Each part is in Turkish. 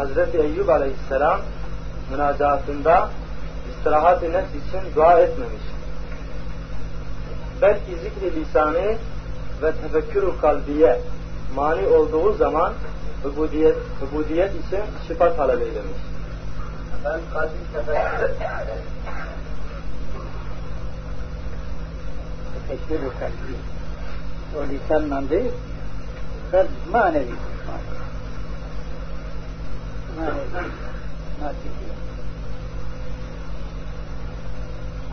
Hazreti Eyyub Aleyhisselam münacatında istirahat-ı nefs için dua etmemiş. Belki zikri lisanı ve tefekkür kalbiye mani olduğu zaman ubudiyet, ubudiyet için şifa talep eylemiş. Ben kalbim tefekkür tefekkür kalbi. O lisanla değil, kalp manevi. Manevi.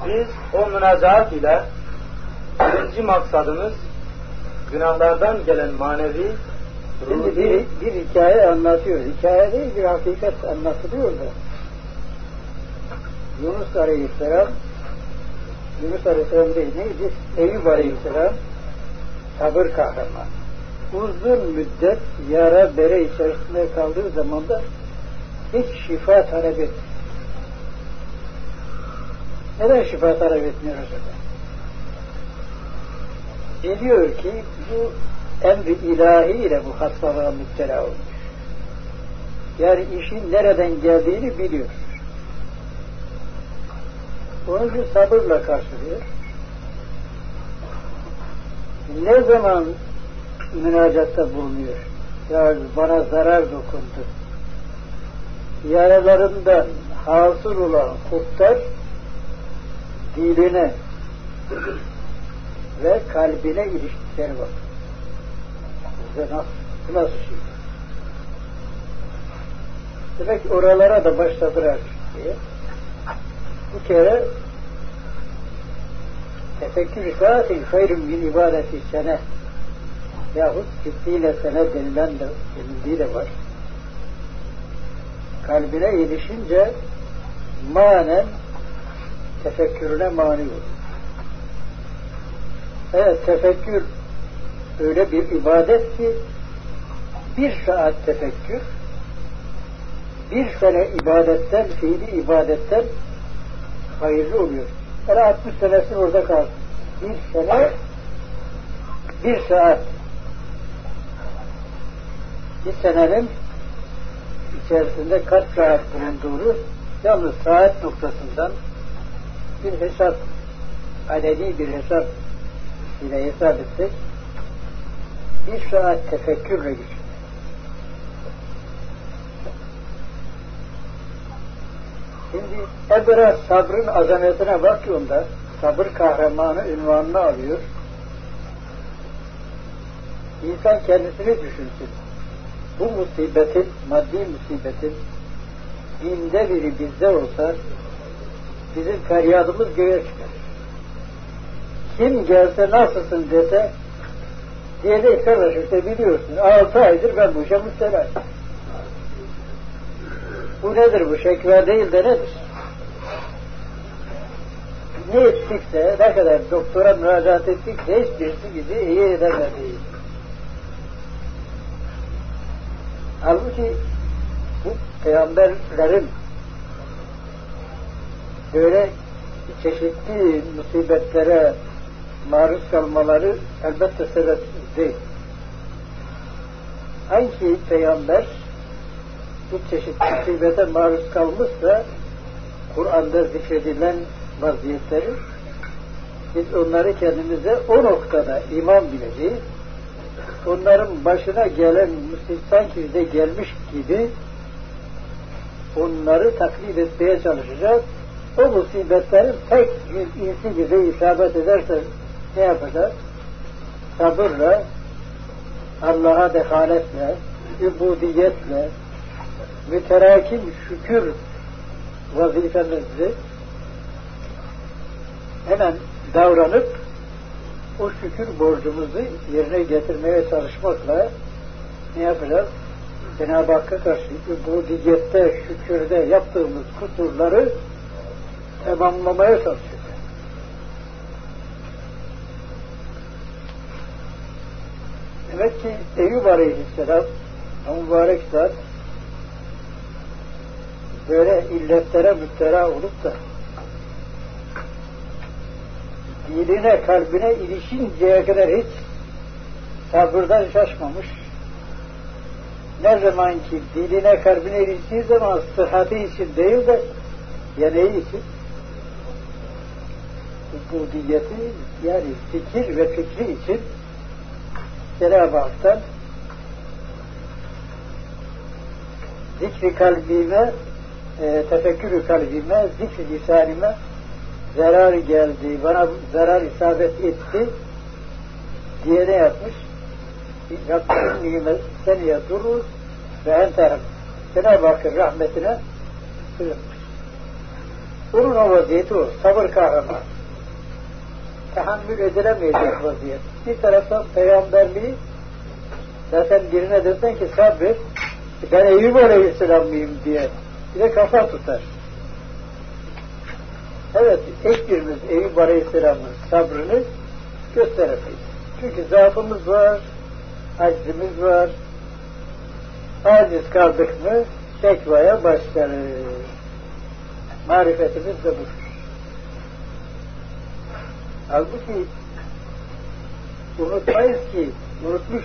Biz o münacaat ile birinci maksadımız günahlardan gelen manevi Şimdi bir, bir hikaye anlatıyor. Hikaye değil bir hakikat anlatılıyor da. Yunus Aleyhisselam Yunus Aleyhisselam değil neydi? Eyüp Aleyhisselam sabır kahraman. Uzun müddet yara bere içerisinde kaldığı zaman da hiç şifa talep etmiyor. Neden şifa talep etmiyoruz acaba? Biliyor ki bu emri ilahi ile bu hastalığa müptela olmuş. Yani işin nereden geldiğini biliyor. Onun için sabırla karşılıyor. Ne zaman münacatta bulunuyor? Ya bana zarar dokundu. Yaralarından hasıl olan kurtlar diline ve kalbine ilişkileri var. Bize nasıl, bu nasıl şey? Demek oralara da başladılar diye. Bu kere tefekkür saatin hayrun min ibadeti sene yahut ciddiyle sene denilen de denildiği de var. Kalbine ilişince manen tefekkürüne mani olur. Evet tefekkür öyle bir ibadet ki bir saat tefekkür bir sene ibadetten, fiili ibadetten hayırlı oluyor. Yani 60 senesi orada kalsın. Bir sene bir saat bir senenin içerisinde kaç saat bulunduğunu yalnız saat noktasından bir hesap adedi bir hesap ile hesap etsek bir saat tefekkürle geçiyor. Şimdi Ebra sabrın azametine bakıyorsun sabır kahramanı ünvanını alıyor. İnsan kendisini düşünsün. Bu musibetin, maddi musibetin binde biri bizde olsa bizim feryadımız göğe çıkar. Kim gelse nasılsın dese diyecek kardeş işte biliyorsun altı aydır ben bu işe müstelayım. Bu nedir bu? Şekver değil de nedir? Ne ettikse, ne kadar doktora müracaat ettikse hiçbirisi bizi iyi edemedi. Halbuki bu peygamberlerin böyle çeşitli musibetlere maruz kalmaları elbette sebepsiz değil. Hangi peygamber bu çeşit musibete maruz kalmışsa Kur'an'da zikredilen vaziyetleri biz onları kendimize o noktada iman bileceğiz. Onların başına gelen musibet sanki bize gelmiş gibi onları taklit etmeye çalışacağız. O musibetlerin tek bir insi bize isabet ederse ne yapacağız? Sabırla, Allah'a dehaletle, übudiyetle, müterakim şükür vazifemizi hemen davranıp o şükür borcumuzu yerine getirmeye çalışmakla ne yapacağız? Cenab-ı Hakk'a karşı ubudiyette, şükürde yaptığımız kusurları tamamlamaya çalışacağız. Demek ki Eyüp Aleyhisselam mübarek zat böyle illetlere müptela olup da diline, kalbine ilişinceye kadar hiç sabırdan şaşmamış. Ne zaman ki diline kalbine eriştiği zaman sıhhati için değil de yeneği için ubudiyeti yani fikir ve fikri için Cenab-ı Hak'tan zikri kalbime e, tefekkürü kalbime zikri lisanime zarar geldi, bana zarar isabet etti diye ne yapmış? Nimet seni yadurur ve enter Cenab-ı Hakk'ın rahmetine sığınmış. Onun o vaziyeti o. Sabır kahraman. Tahammül edilemeyecek vaziyet. Bir taraftan peygamberliği zaten birine desen ki sabret ben Eyüp Aleyhisselam mıyım diye bir de kafa tutar. Evet, hiçbirimiz Eyüp Aleyhisselam'ın sabrını gösteremeyiz. Çünkü zaafımız var, aczimiz var. Aciz kaldık mı şekvaya başlarız. Marifetimiz de budur. Halbuki unutmayız ki unutmuş,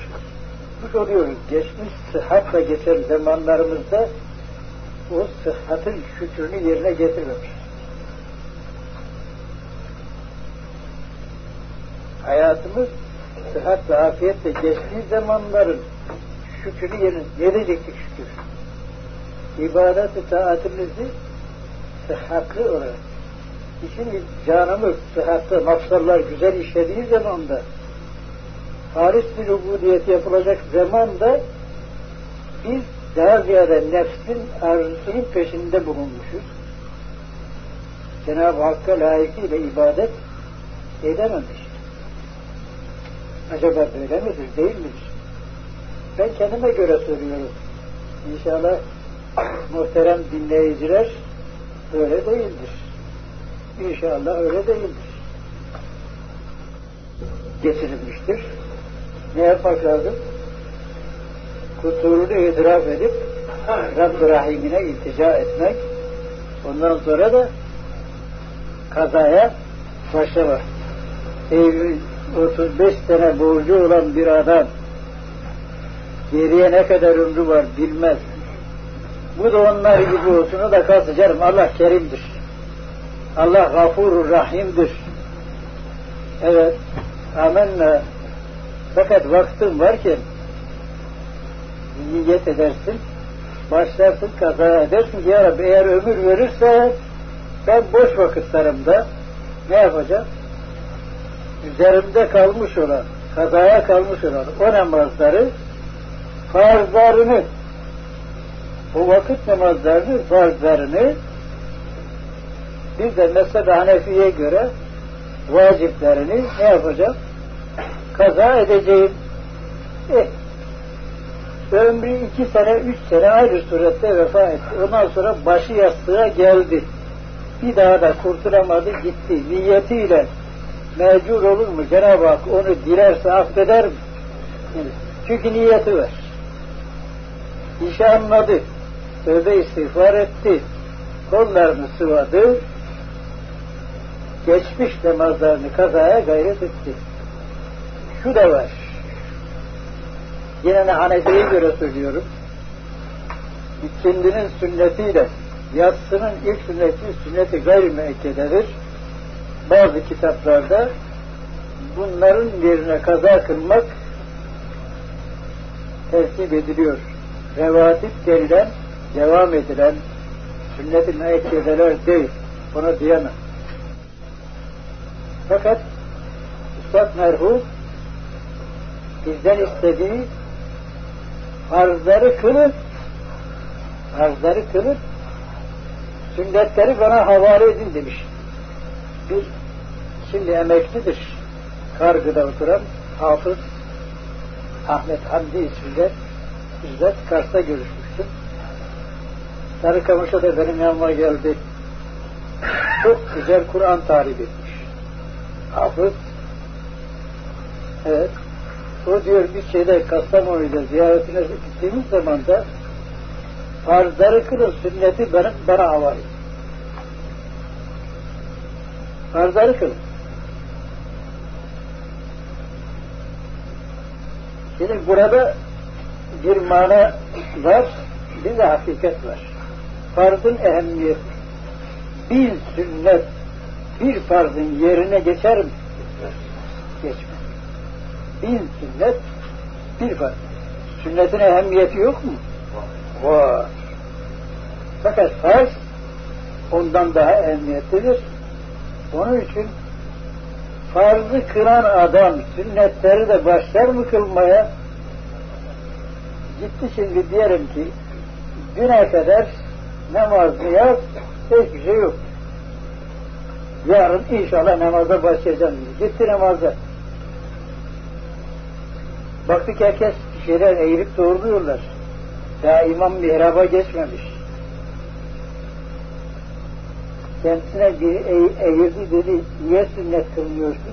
unutmuş oluyoruz. Geçmiş sıhhatla geçen zamanlarımızda o sıhhatın şükrünü yerine getirmemiş. Hayatımız sıhhat ve afiyetle geçtiği zamanların şükrünü yerine gelecektik şükür. İbadet-i taatimizi sıhhatli olarak işin canımız sıhhatte mafsallar güzel işlediği zamanda halis bir ubudiyet yapılacak zamanda biz daha ziyade nefsin arzusunun peşinde bulunmuşuz. Cenab-ı Hakk'a layıkıyla ibadet edememiş. Acaba böyle midir, değil midir? Ben kendime göre soruyorum. İnşallah muhterem dinleyiciler öyle değildir. İnşallah öyle değildir. Getirilmiştir. Ne yapmak lazım? Kusurunu itiraf edip Rabb-ı Rahim'ine iltica etmek ondan sonra da kazaya başlamak. 35 sene borcu olan bir adam geriye ne kadar ömrü var bilmez. Bu da onlar gibi olsun da kalsın Allah kerimdir. Allah gafurur rahimdir. Evet amenna fakat vaktin varken niyet edersin başlarsın kaza edersin ki ya Rabbi eğer ömür verirse ben boş vakitlerimde ne yapacağım? Üzerimde kalmış olan kazaya kalmış olan o namazları farzlarını o vakit namazlarını farzlarını bir de mesela Hanefi'ye göre vaciplerini ne yapacağım? Kaza edeceğim. Eh, ömrü iki sene, üç sene ayrı surette vefa etti. Ondan sonra başı yastığa geldi. Bir daha da kurtulamadı, gitti. Niyetiyle mecbur olur mu? Cenab-ı Hak onu dilerse affeder mi? Çünkü niyeti var. İşi anladı. Tövbe istiğfar etti. Kollarını sıvadı. Geçmiş namazlarını kazaya gayret etti. Şu da var. Yine Hanefi'ye göre söylüyorum. İkindinin sünnetiyle yatsının ilk sünneti sünneti gayri müekkededir. Bazı kitaplarda bunların yerine kaza kılmak tertip ediliyor. Revatip denilen, devam edilen sünnet-i müekkedeler değil. Bunu diyemem. Fakat Üstad merhum bizden istediği farzları kılıp farzları kılıp sünnetleri bana havale edin demiş. Bir şimdi emeklidir. Kargıda oturan Hafız Ahmet Hamdi isminde bizzat Kars'ta görüşmüştüm. Sarıkamış'a da benim yanıma geldi. Çok güzel Kur'an tarif etmiş. Hafız evet o diyor bir şeyde Kastamonu'da ziyaretine gittiğimiz zaman da farzları kılın sünneti benim, bana havale. Farzları kılın. Şimdi burada bir mana var, bir de hakikat var. Farzın ehemmiyeti. Bir sünnet bir farzın yerine geçer mi? Geçmez. Bin sünnet bir farz. Sünnetin ehemmiyeti yok mu? Var. Fakat farz ondan daha ehemmiyetlidir. Onun için farzı kıran adam sünnetleri de başlar mı kılmaya? Gitti şimdi diyelim ki güne kadar namaz niyaz hiçbir şey yok. Yarın inşallah namaza başlayacağım. Gitti namaza. Baktık herkes bir şeyler eğirip doğruluyorlar. Daha imam mihraba geçmemiş. Kendisine bir eğ eğirdi dedi, niye sünnet kılmıyorsun?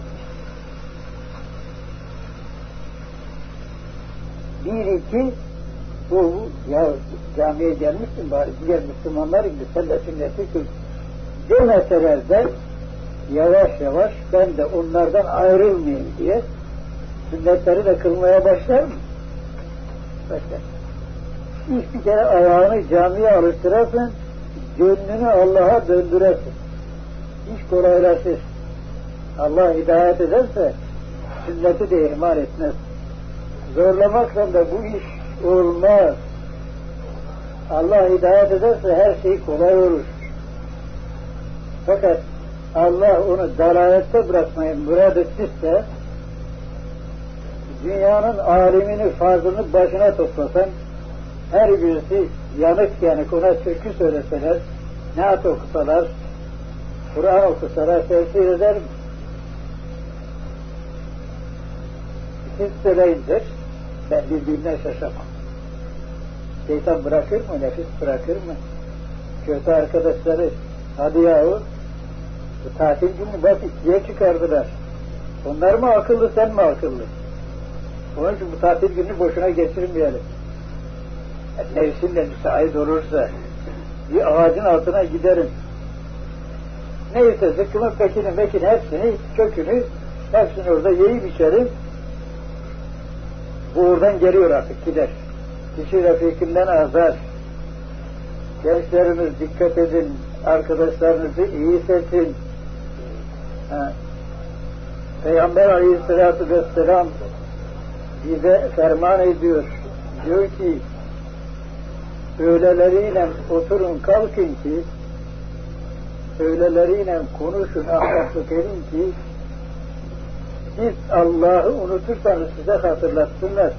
Bir iki, bu ya camiye gelmişsin bari diğer Müslümanlar gibi sen de sünneti kıl demeseler de yavaş yavaş ben de onlardan ayrılmayayım diye sünnetleri de kılmaya başlar mı? Başlar. İlk bir kere ayağını camiye alıştırasın, gönlünü Allah'a döndüresin. İş kolaylaşır. Allah hidayet ederse sünneti de ihmal etmez. Zorlamakla da bu iş olmaz. Allah hidayet ederse her şey kolay olur. Fakat Allah onu dalalette bırakmayı murad ettiyse dünyanın alimini, fazlını başına toplasan her birisi yanık yanık ona türkü söyleseler, naat okusalar, Kur'an okusalar tesir eder mi? Siz söyleyindir, ben birbirine şaşamam. Şeytan bırakır mı, nefis bırakır mı? Kötü arkadaşları, hadi yahu, bu tatil günü bak ikiye çıkardılar. Onlar mı akıllı, sen mi akıllı? Onun için bu tatil günü boşuna geçirmeyelim. Nefsimle müsait olursa bir ağacın altına giderim. Neyse zıkkımın pekini mekin hepsini, kökünü hepsini orada yiyip içerim. Bu oradan geliyor artık gider. Kişi refikinden azar. Gençlerimiz dikkat edin, arkadaşlarınızı iyi seçin. Ha. Peygamber aleyhissalatü vesselam bize ferman ediyor. Diyor ki öğleleriyle oturun kalkın ki öğleleriyle konuşun ahlaklık edin ki siz Allah'ı unutursanız size hatırlatsınlar.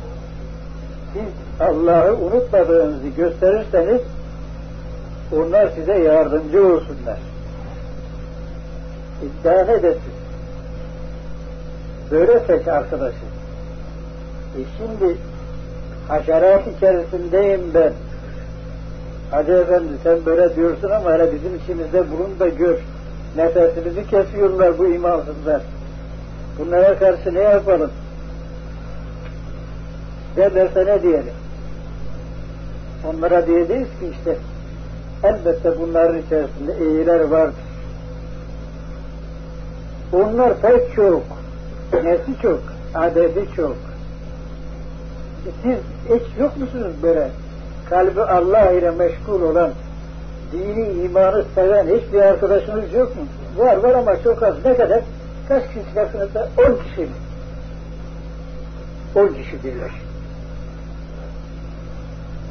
Siz Allah'ı unutmadığınızı gösterirseniz onlar size yardımcı olsunlar. İddia ne desin? Böyle seç arkadaşı. E şimdi haşerat içerisindeyim ben. Hacı efendi sen böyle diyorsun ama hele bizim içimizde bulun da gör. Nefesimizi kesiyorlar bu imansızlar. Bunlara karşı ne yapalım? Derlerse ne diyelim? Onlara diyeceğiz ki işte elbette bunların içerisinde iyiler vardır. Onlar pek çok, nesi çok, adedi çok. Siz hiç yok musunuz böyle kalbi Allah ile meşgul olan, dini, imanı seven hiçbir arkadaşınız yok mu? Var var ama çok az. Ne kadar? Kaç kişi çıkarsınızda? On kişi mi? On kişi birleşin.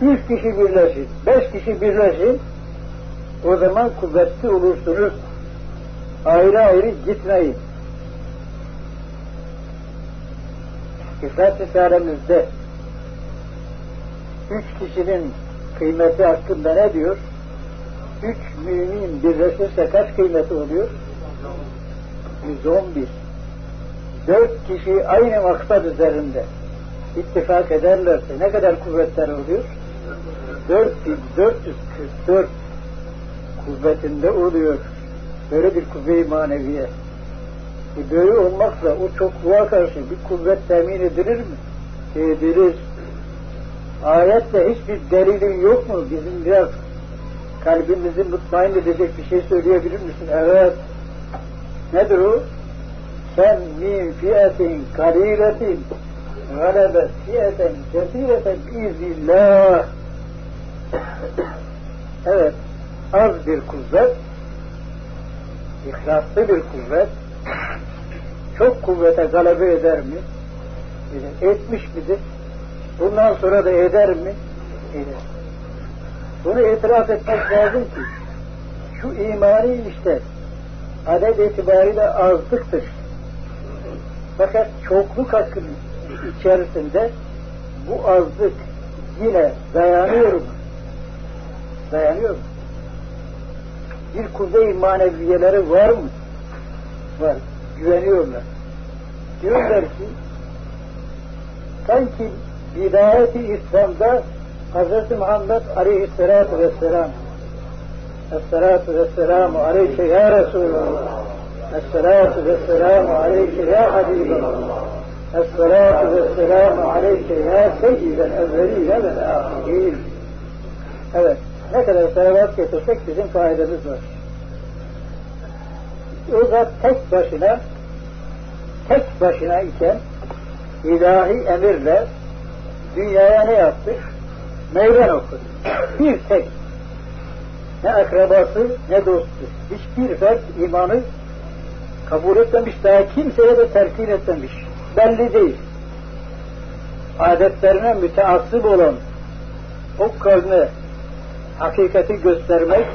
Üç kişi birleşin. Beş kişi birleşin. O zaman kuvvetli olursunuz. Ayrı ayrı gitmeyin. İfrat Risalemizde üç kişinin kıymeti hakkında ne diyor? Üç mümin birleşirse kaç kıymeti oluyor? 111. Dört kişi aynı maksat üzerinde ittifak ederlerse ne kadar kuvvetler oluyor? 4444 kuvvetinde oluyor. Böyle bir kuvve-i maneviye. E böyle olmakla o çokluğa karşı bir kuvvet temin edilir mi? Edilir. Ayetle hiçbir delilin yok mu? Bizim biraz kalbimizi mutmain edecek bir şey söyleyebilir misin? Evet. Nedir o? Sen min fiyetin kaliletin galebet fiyeten kesireten biiznillah. evet, az bir kuvvet, ihlaslı bir kuvvet, çok kuvvete galebe eder mi? Etmiş midir? Bundan sonra da eder mi? Eder. Bunu itiraf etmek lazım ki şu imani işte adet itibariyle azlıktır. Fakat çokluk hakkının içerisinde bu azlık yine dayanıyor mu? Dayanıyor? Bir kuzey maneviyeleri var mı? Var. Güveniyorlar. Diyorlar ki sanki bidayeti İslam'da Hz. Muhammed Aleyhisselatü Vesselam Esselatu Vesselamu Aleyke Ya Resulallah Esselatu Vesselamu Aleyke Ya Habiballah Esselatu Vesselamu Aleyke Ya Seyyidel Evveline ve Ahirin Evet, ne kadar salavat getirsek bizim faydamız var. O zat tek başına tek başına iken ilahi emirle dünyaya ne yaptı? Meydan okudu. Bir tek. Ne akrabası ne dostu. Hiçbir fert imanı kabul etmemiş, daha kimseye de telkin etmemiş. Belli değil. Adetlerine müteassıp olan o kavme hakikati göstermek,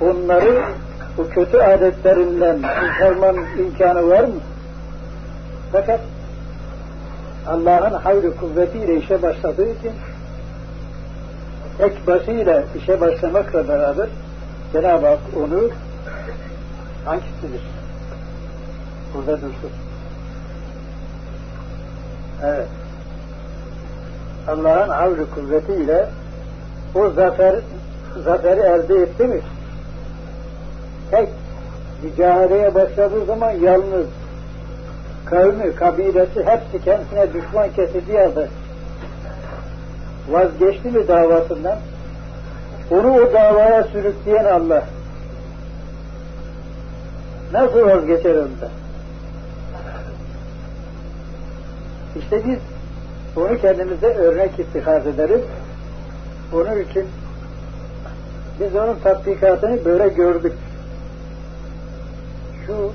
onları bu kötü adetlerinden kurtarmanın imkanı var mı? Fakat Allah'ın hayrı kuvvetiyle işe başladığı için tek başıyla işe başlamakla beraber Cenab-ı Hak onu hangisidir? Burada dursun. Evet. Allah'ın havrı kuvvetiyle o zafer zaferi elde etti mi? Tek mücadeleye başladığı zaman yalnız kavmi, kabilesi hepsi kendisine düşman kesildiği halde vazgeçti mi davasından? Onu o davaya sürükleyen Allah. Nasıl vazgeçer ondan? İşte biz onu kendimize örnek istihaz ederiz. Onun için biz onun tatbikatını böyle gördük. Şu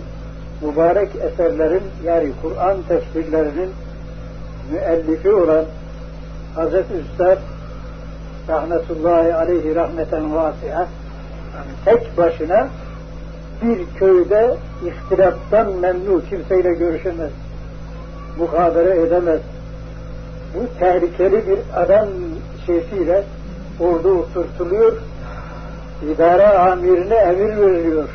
mübarek eserlerin yani Kur'an tefsirlerinin müellifi olan Hazreti Üstad rahmetullahi aleyhi rahmeten vasiha tek başına bir köyde ihtilaftan memnu kimseyle görüşemez. Muhabere edemez. Bu tehlikeli bir adam şeysiyle orada oturtuluyor. idare amirine emir veriliyor.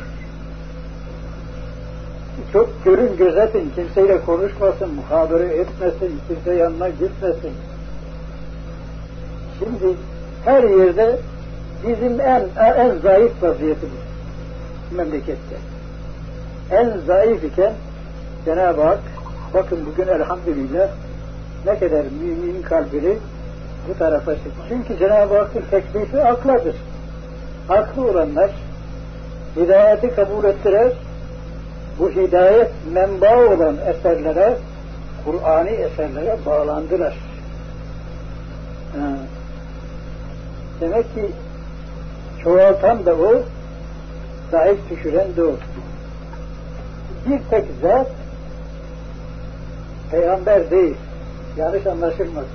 Çok görün gözetin, kimseyle konuşmasın, muhabere etmesin, kimse yanına gitmesin. Şimdi her yerde bizim en en zayıf vaziyetimiz memlekette. En zayıf iken Cenab-ı Hak bakın bugün elhamdülillah ne kadar mümin kalbini bu tarafa çekti. Çünkü Cenab-ı Hakk'ın teklifi akladır. Aklı olanlar hidayeti kabul ettiler. Bu hidayet menba olan eserlere, Kur'an'i eserlere bağlandılar. Ha. Demek ki çoğaltan da o, zayıf düşüren de o. Bir tek zat peygamber değil. Yanlış anlaşılmasın.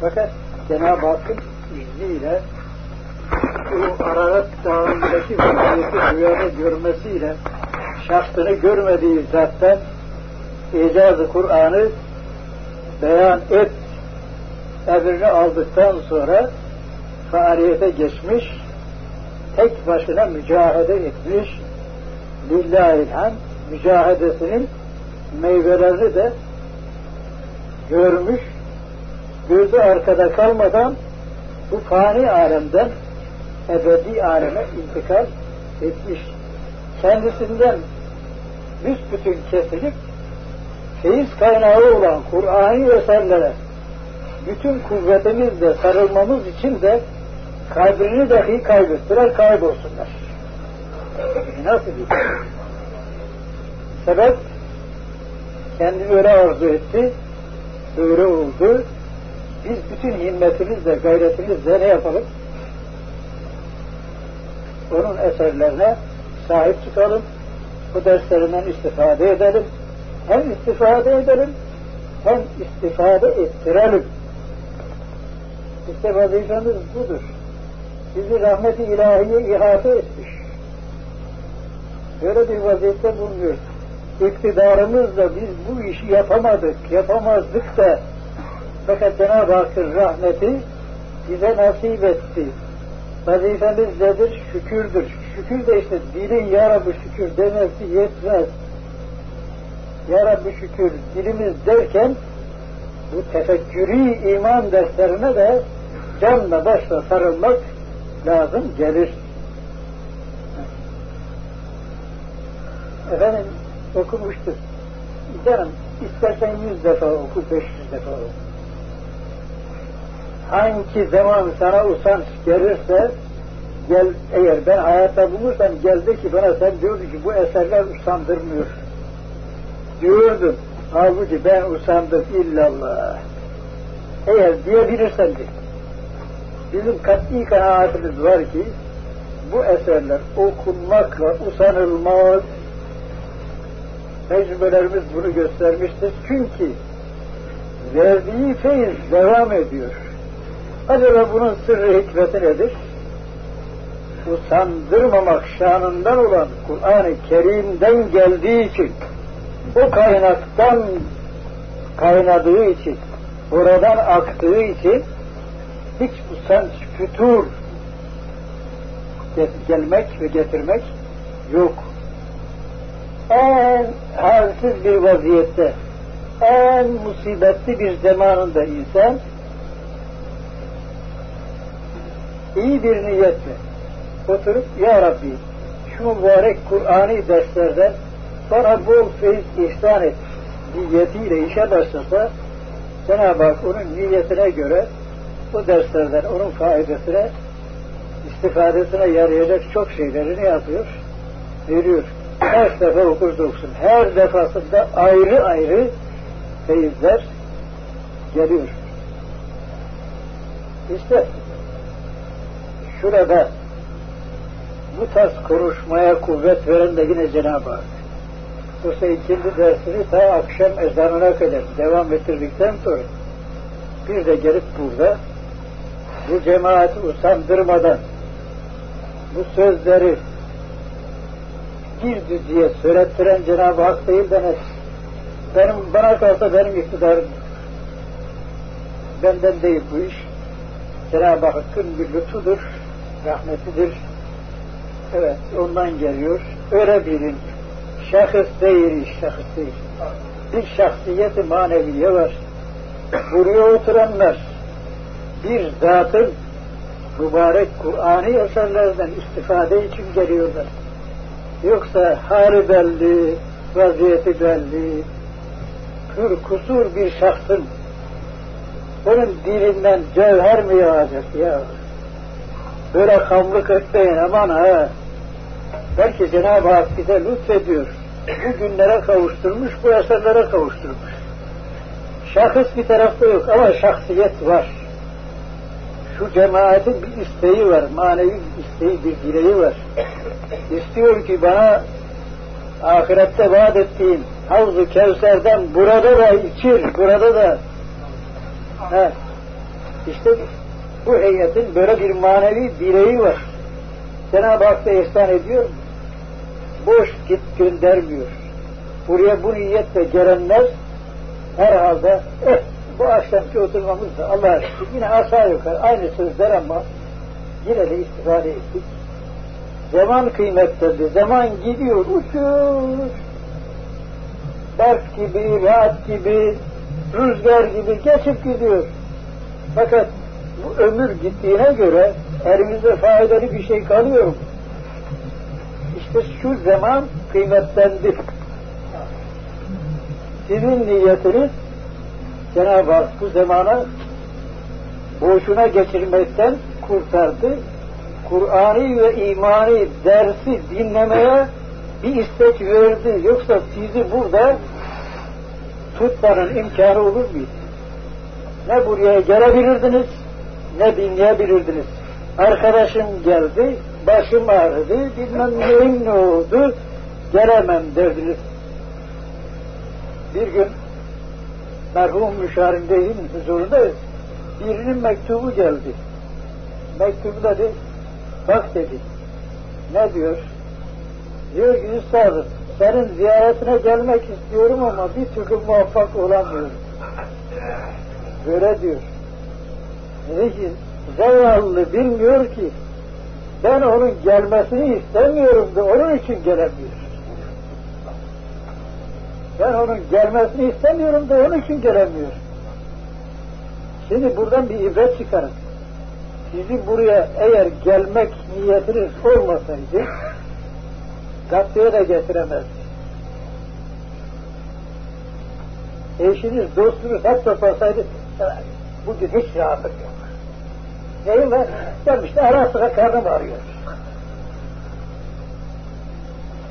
Fakat Cenab-ı Hakk'ın izniyle o Ararat Dağı'ndaki vaziyeti rüyada görmesiyle şahsını görmediği zattan icazı Kur'an'ı beyan et emrini aldıktan sonra faaliyete geçmiş, tek başına mücahede etmiş, lillahilham mücahedesinin meyvelerini de görmüş, gözü arkada kalmadan bu fani alemden ebedi aleme intikal etmiş. Kendisinden büsbütün kesilip feyiz kaynağı olan Kur'an'ı eserlere bütün kuvvetimizle sarılmamız için de kabrini dahi kaybettiler, kaybolsunlar. Nasıl bir şey? Sebep kendini öyle arzu etti. öyle oldu. Biz bütün himmetimizle, gayretimizle ne yapalım? Onun eserlerine sahip çıkalım. Bu derslerinden istifade edelim. Hem istifade edelim, hem istifade ettirelim. İşte vazifemiz budur. Bizi rahmeti ilahiye ihate etmiş. Böyle bir vaziyette bulunuyoruz. İktidarımızla biz bu işi yapamadık, yapamazdık da fakat Cenab-ı Hakk'ın rahmeti bize nasip etti. Vazifemiz nedir? Şükürdür. Şükür de işte dilin Ya Rabbi şükür demesi yetmez. Ya Rabbi şükür dilimiz derken bu tefekkürü iman derslerine de canla başla sarılmak lazım gelir. Efendim okumuştur. Canım istersen yüz defa oku, beş yüz defa oku. Hangi zaman sana usanç gelirse gel eğer ben hayatta bulursam geldi ki bana sen diyordu ki bu eserler usandırmıyor. Diyordun. Halbuki ben usandım illallah. Eğer diyebilirsen de bizim kat'i kanaatimiz var ki bu eserler okunmakla usanılmaz. Tecrübelerimiz bunu göstermiştir. Çünkü verdiği feyiz devam ediyor. Acaba bunun sırrı hikmeti nedir? Usandırmamak şanından olan Kur'an-ı Kerim'den geldiği için o kaynaktan kaynadığı için oradan aktığı için hiç usanç, fütur gelmek ve getirmek yok. En halsiz bir vaziyette, en musibetli bir zamanında insan iyi bir niyetle oturup Ya Rabbi şu mübarek Kur'an'ı derslerden bana bol feyiz ihsan et niyetiyle işe başlasa Cenab-ı Hak onun niyetine göre bu derslerden onun faydasına istifadesine yarayacak çok şeyleri ne yapıyor? Veriyor. Kaç defa okursa okusun. Her defasında ayrı ayrı feyizler geliyor. İşte şurada bu tarz konuşmaya kuvvet veren de yine Cenab-ı Hak. Yoksa ikindi dersini ta akşam ezanına kadar devam ettirdikten sonra bir de gelip burada bu cemaati usandırmadan bu sözleri girdi diye söylettiren Cenab-ı Hak değil de benim bana kalsa benim iktidarım. Benden değil bu iş. Cenab-ı Hakk'ın bir lütfudur rahmetidir evet ondan geliyor öyle bilin şahıs değil şahıs değil bir şahsiyeti maneviye var buraya oturanlar bir zatın mübarek Kur'an'ı eserlerden istifade için geliyorlar. Yoksa hali belli, vaziyeti belli, kür kusur bir şahsın onun dilinden cevher mi yağacak ya? Böyle kamlık etmeyin aman ha. Belki Cenab-ı Hak bize lütfediyor. Bu günlere kavuşturmuş, bu eserlere kavuşturmuş. Şahıs bir tarafta yok ama şahsiyet var. Şu cemaatin bir isteği var, manevi bir isteği, bir dileği var. İstiyor ki bana ahirette vaat ettiğin Havz-ı Kevser'den burada da içir, burada da he, işte bu heyetin böyle bir manevi dileği var. Cenab-ı Hak da ihsan ediyor. Boş git göndermiyor. Buraya bu niyetle gelenler herhalde eh, bu akşamki oturmamız da Allah'a şükür yine aşağı yukarı aynı sözler ama yine de istifade ettik. Zaman kıymetlidir. Zaman gidiyor, uçuyor. Berk gibi, rahat gibi, rüzgar gibi geçip gidiyor. Fakat bu ömür gittiğine göre elimizde faydalı bir şey kalıyor mu? İşte şu zaman kıymetlendi. Sizin niyetiniz Cenab-ı Hak bu zamana boşuna geçirmekten kurtardı. Kur'an'ı ve imani dersi dinlemeye bir istek verdi. Yoksa sizi burada tutmanın imkanı olur muydu? ne buraya gelebilirdiniz ne dinleyebilirdiniz. Arkadaşım geldi, başım ağrıdı, bilmem neyim ne oldu, gelemem derdiniz. Bir gün merhum müşahirin beyinin huzurunda birinin mektubu geldi. Mektubu dedi, bak dedi, ne diyor? Diyor ki üstadım, senin ziyaretine gelmek istiyorum ama bir türlü muvaffak olamıyorum. Böyle diyor. Ki, zavallı bilmiyor ki, ben onun gelmesini istemiyorum da onun için gelemiyor. Ben onun gelmesini istemiyorum da onun için gelemiyor. Şimdi buradan bir ibret çıkarın. Sizi buraya eğer gelmek niyetiniz olmasaydı gazeteye de getiremez. Eşiniz, dostunuz hep toplasaydı bugün hiç rahatlık yok. Neyim var? Gelmişti ara sıra karnım ağrıyor.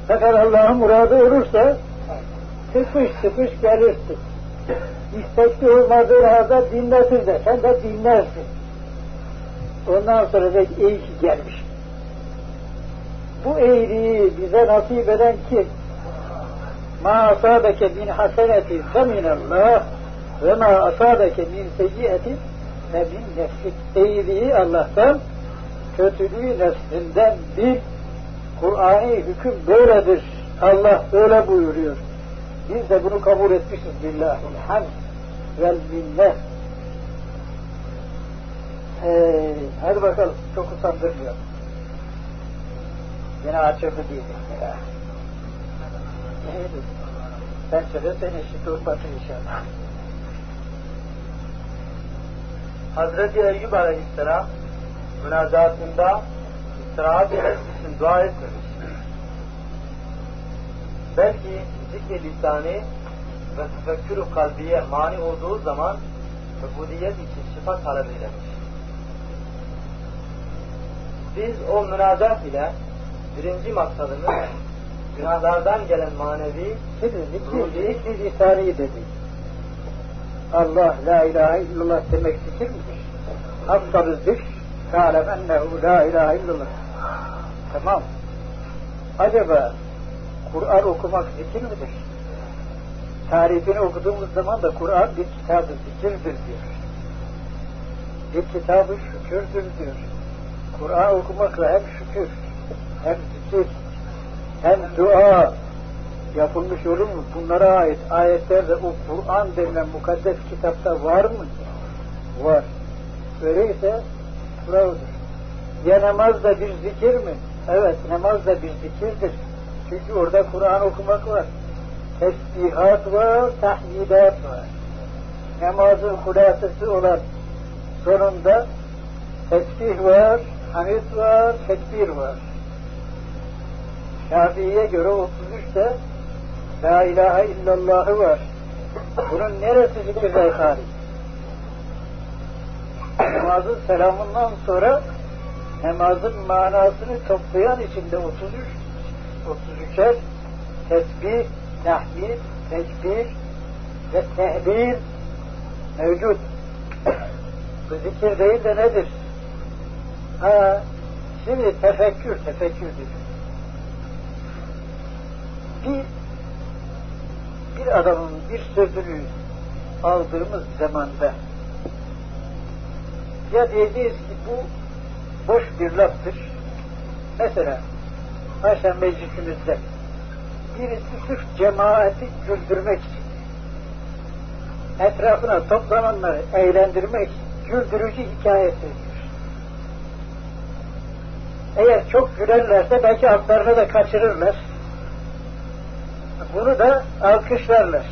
Fakat Allah'ın muradı olursa sıkış sıkış gelirsin. İstekli olmadığı halde dinletir de sen de dinlersin. Ondan sonra da iyi ki gelmiş. Bu iyiliği bize nasip eden kim? Ma asabeke min haseneti feminallah ve ma asabeke min seyyiyetin ve min nefsik. İyiliği Allah'tan, kötülüğü nefsinden bir Kur'an'ı hüküm böyledir. Allah öyle buyuruyor. Biz de bunu kabul etmişiz billahil hamd vel minnet. Ee, hadi bakalım çok utandırmıyor. Yine açıldı diyecek ya. Neydi? Sen söyle sen eşit olmasın inşallah. Hazreti Eyyub Aleyhisselam münazatında istirahat için dua etmemiş. Belki zikr lisani ve tefekkür kalbiye mani olduğu zaman ubudiyet için şifa talep eylemiş. Biz o münazat ile birinci maksadımız günahlardan gelen manevi Şimdi zikri, zikri lisani dedi. Allah la ilahe illallah demek zikir midir? Afdalü zikr kâlem ennehu la ilahe illallah. Tamam. Acaba Kur'an okumak zikir midir? Tarifini okuduğumuz zaman da Kur'an bir kitabı zikirdir diyor. Bir kitabı şükürdür diyor. Kur'an okumakla hem şükür, hem zikir, hem dua yapılmış olur mu? Bunlara ait ayetlerde o Kur'an denilen mukaddes kitapta var mı? Var. Öyleyse bravodur. Ya namaz da bir zikir mi? Evet, namaz da bir zikirdir. Çünkü orada Kur'an okumak var. Tesbihat var, tahmidat var. Namazın hulasesi olan sonunda tesbih var, hamid var, tekbir var. Şafii'ye göre 33'te La ilahe illallahı var. Bunun neresi zikirde hariç? Namazın selamından sonra namazın manasını toplayan içinde 33 33'er tesbih, tahmid, tekbir ve tehbir mevcut. Bu zikir değil de nedir? Ha, şimdi tefekkür, tefekkür dedi. Bir bir adamın bir sözünü aldığımız zamanda ya diyeceğiz ki bu boş bir laftır. Mesela Haşa meclisimizde birisi sırf cemaati güldürmek için etrafına toplananları eğlendirmek güldürücü hikaye söylüyor. Eğer çok gülerlerse belki altlarını da kaçırırlar. Bunu da alkışlarlar.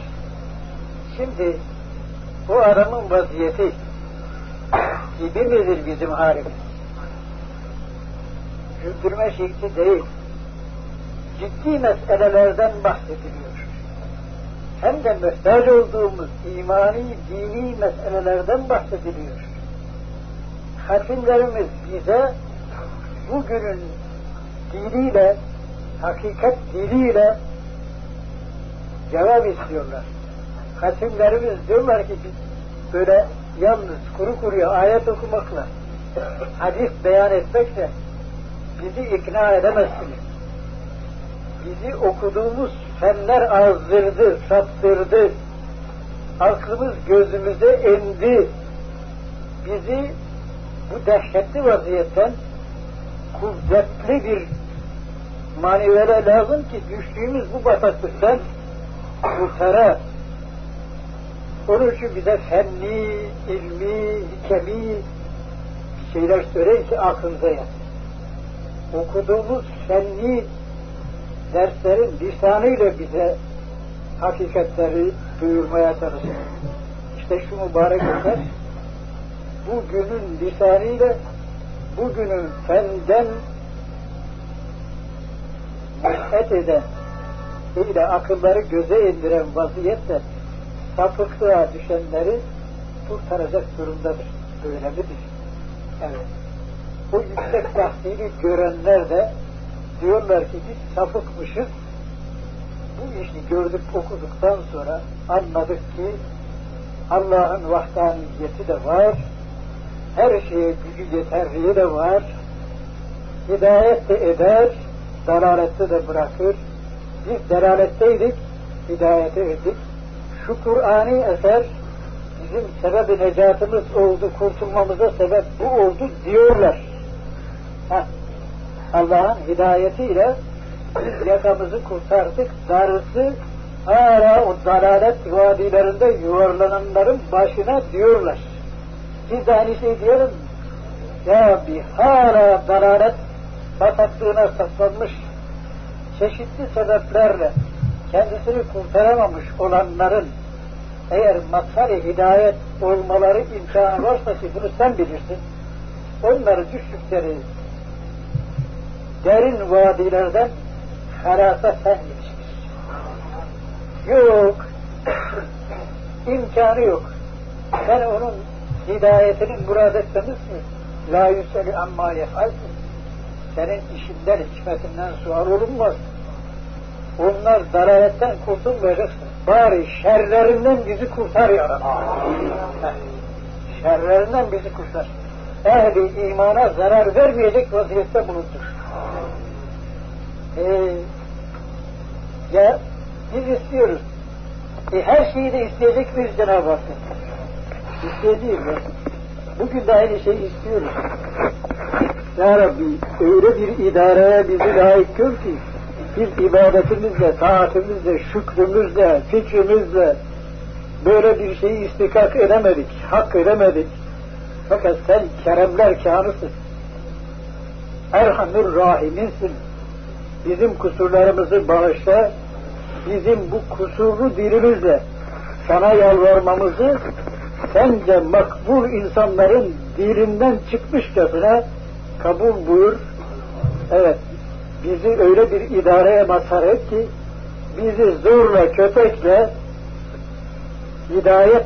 Şimdi bu adamın vaziyeti gibi midir bizim halimiz? Güldürme şekli değil. Ciddi meselelerden bahsediliyor. Hem de mühtaç olduğumuz imani, dini meselelerden bahsediliyor. Hatimlerimiz bize bugünün diliyle, hakikat diliyle cevap istiyorlar. Hatimlerimiz diyorlar ki biz böyle yalnız kuru kuruya ayet okumakla, hadis beyan etmekle bizi ikna edemezsiniz. Bizi okuduğumuz fenler azdırdı, saptırdı. Aklımız gözümüze endi. Bizi bu dehşetli vaziyetten kuvvetli bir manivere lazım ki düştüğümüz bu bataklıktan kurtara. Onun için bize fenli, ilmi, hikemi şeyler söyleyin ki aklınıza yat. Okuduğumuz fenli derslerin lisanıyla bize hakikatleri duyurmaya çalışır. İşte şu mübarek eser bugünün lisanıyla bugünün fenden mühet eden ile akılları göze indiren vaziyette sapıklığa düşenleri kurtaracak durumdadır. Öyle midir? Evet. Bu yüksek tahsili görenler de diyorlar ki biz sapıkmışız. Bu işi gördük okuduktan sonra anladık ki Allah'ın vahdaniyeti de var. Her şeye gücü yeterliği de var. Hidayet de eder, dalalette de bırakır. Biz delaletteydik, hidayete erdik. Şu Kur'ani eser bizim sebebi necatımız oldu, kurtulmamıza sebep bu oldu diyorlar. Allah'ın hidayetiyle biz yakamızı kurtardık. Darısı hala o dalalet vadilerinde yuvarlananların başına diyorlar. Biz de aynı şey diyelim Ya bir hala dalalet bataklığına saplanmış çeşitli sebeplerle kendisini kurtaramamış olanların eğer maksari hidayet olmaları imkanı varsa ki bunu sen bilirsin. Onları düştükleri derin vadilerden harasa sen. Yok. imkanı yok. Sen onun hidayetinin murad etmemiz mi? La yüseli amma yefalsin. Senin işinden, hikmetinden sual olunmaz. Onlar dalaletten kurtulmayacaksın. Bari şerlerinden bizi kurtar ya. Şerlerinden bizi kurtar. Ehli imana zarar vermeyecek vaziyette bulundur. Ee, ya biz istiyoruz. E, her şeyi de isteyecek miyiz Cenab-ı Hakk'ın? İsteyeceğiz ya. Bugün de aynı şeyi istiyoruz. Ya Rabbi öyle bir idareye bizi layık gör ki biz ibadetimizle, taatimizle, şükrümüzle, fikrimizle böyle bir şeyi istikak edemedik, hak edemedik. Fakat sen keremler kânısın. Erhamur Rahim'insin. Bizim kusurlarımızı bağışla, bizim bu kusurlu dilimizle sana yalvarmamızı sence makbul insanların dilinden çıkmışçasına kabul buyur. Evet, bizi öyle bir idareye mazhar et ki bizi zorla, köpekle hidayet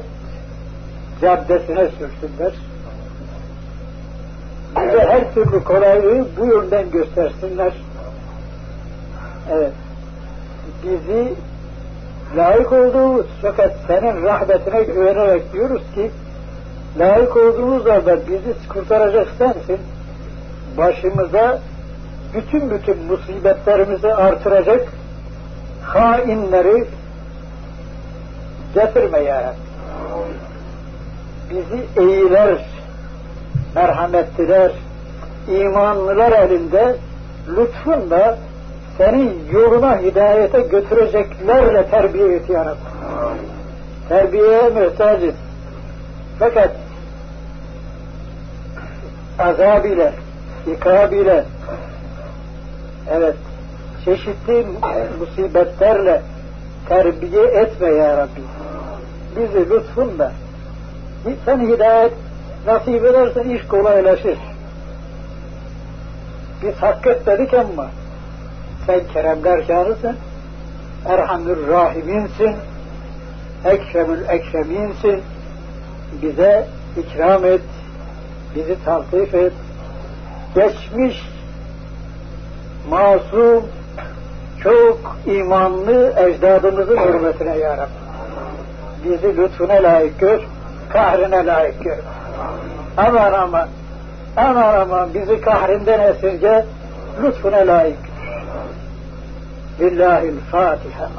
caddesine sürsünler. Bize her türlü kolaylığı bu yönden göstersinler. Evet. Bizi layık olduğumuz fakat senin rahmetine güvenerek diyoruz ki layık olduğumuz halde bizi kurtaracak sensin. Başımıza bütün bütün musibetlerimizi artıracak hainleri getirme ya Bizi eğiler, merhametliler, imanlılar elinde lütfunla senin yoluna hidayete götüreceklerle terbiye et ya Rabbi. Terbiyeye mühtacız. Fakat azab ile, ikab ile, evet, çeşitli musibetlerle terbiye etme ya Rabbi. Bizi lütfunla, sen hidayet nasip edersen iş kolaylaşır. Biz hak etmedik ama sen keremler kârısın, Erhamül Rahiminsin, Ekremül Ekreminsin, bize ikram et, bizi taltif et, geçmiş, masum, çok imanlı ecdadımızın hürmetine ya Rabbi. Bizi lütfuna layık gör, kahrine layık görme. Aman aman, aman aman bizi kahrinden esirge, lütfuna layık. بالله الفاتحة.